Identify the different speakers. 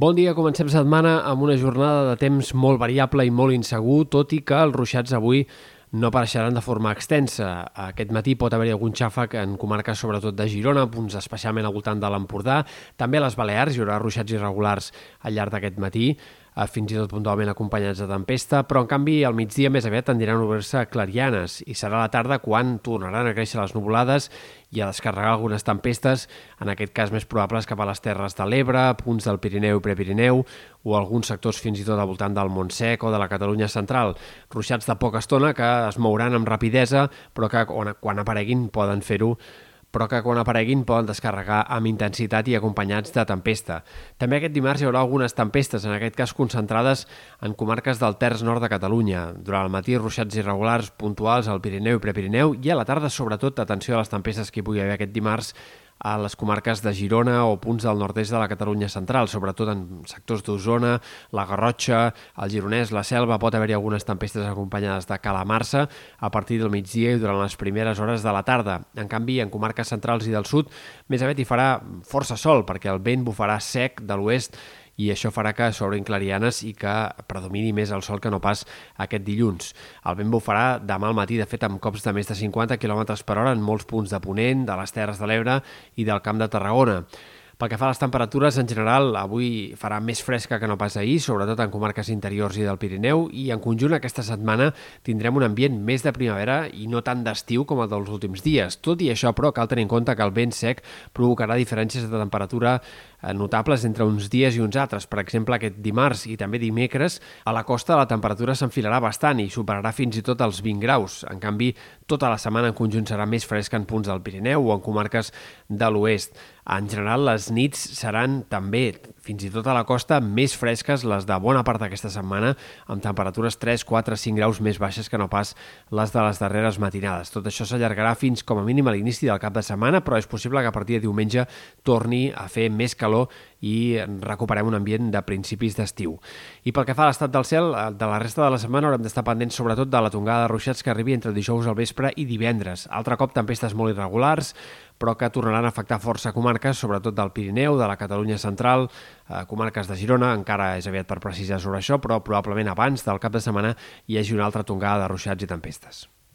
Speaker 1: Bon dia, comencem setmana amb una jornada de temps molt variable i molt insegur, tot i que els ruixats avui no apareixeran de forma extensa. Aquest matí pot haver-hi algun xàfec en comarques sobretot de Girona, punts especialment al voltant de l'Empordà. També a les Balears hi haurà ruixats irregulars al llarg d'aquest matí. Eh, fins i tot puntualment acompanyats de tempesta, però en canvi al migdia més aviat tendiran a obrir-se clarianes i serà la tarda quan tornaran a créixer les nuvolades i a descarregar algunes tempestes, en aquest cas més probables cap a les Terres de l'Ebre, punts del Pirineu i Prepirineu o alguns sectors fins i tot al voltant del Montsec o de la Catalunya central. Ruixats de poca estona que es mouran amb rapidesa però que quan apareguin poden fer-ho però que quan apareguin poden descarregar amb intensitat i acompanyats de tempesta. També aquest dimarts hi haurà algunes tempestes, en aquest cas concentrades en comarques del terç nord de Catalunya. Durant el matí, ruixats irregulars puntuals al Pirineu i Prepirineu i a la tarda, sobretot, atenció a les tempestes que hi pugui haver aquest dimarts a les comarques de Girona o punts del nord-est de la Catalunya central, sobretot en sectors d'Osona, la Garrotxa, el Gironès, la Selva, pot haver-hi algunes tempestes acompanyades de calamarsa a partir del migdia i durant les primeres hores de la tarda. En canvi, en comarques centrals i del sud, més aviat hi farà força sol, perquè el vent bufarà sec de l'oest i això farà que s'obrin clarianes i que predomini més el sol que no pas aquest dilluns. El vent bufarà demà al matí, de fet, amb cops de més de 50 km per hora en molts punts de Ponent, de les Terres de l'Ebre i del Camp de Tarragona. Pel que fa a les temperatures, en general, avui farà més fresca que no pas ahir, sobretot en comarques interiors i del Pirineu, i en conjunt aquesta setmana tindrem un ambient més de primavera i no tant d'estiu com el dels últims dies. Tot i això, però, cal tenir en compte que el vent sec provocarà diferències de temperatura eh, notables entre uns dies i uns altres. Per exemple, aquest dimarts i també dimecres, a la costa la temperatura s'enfilarà bastant i superarà fins i tot els 20 graus. En canvi, tota la setmana en conjunt serà més fresca en punts del Pirineu o en comarques de l'oest. En general, les nits seran també, fins i tot a la costa, més fresques les de bona part d'aquesta setmana, amb temperatures 3, 4, 5 graus més baixes que no pas les de les darreres matinades. Tot això s'allargarà fins com a mínim a l'inici del cap de setmana, però és possible que a partir de diumenge torni a fer més calor i recuperem un ambient de principis d'estiu. I pel que fa a l'estat del cel, eh, de la resta de la setmana haurem d'estar pendents sobretot de la tongada de ruixats que arribi entre dijous al vespre i divendres. Altre cop tempestes molt irregulars, però que tornaran a afectar força comarques, sobretot del Pirineu, de la Catalunya central, eh, comarques de Girona, encara és aviat per precisar sobre això, però probablement abans del cap de setmana hi hagi una altra tongada de ruixats i tempestes.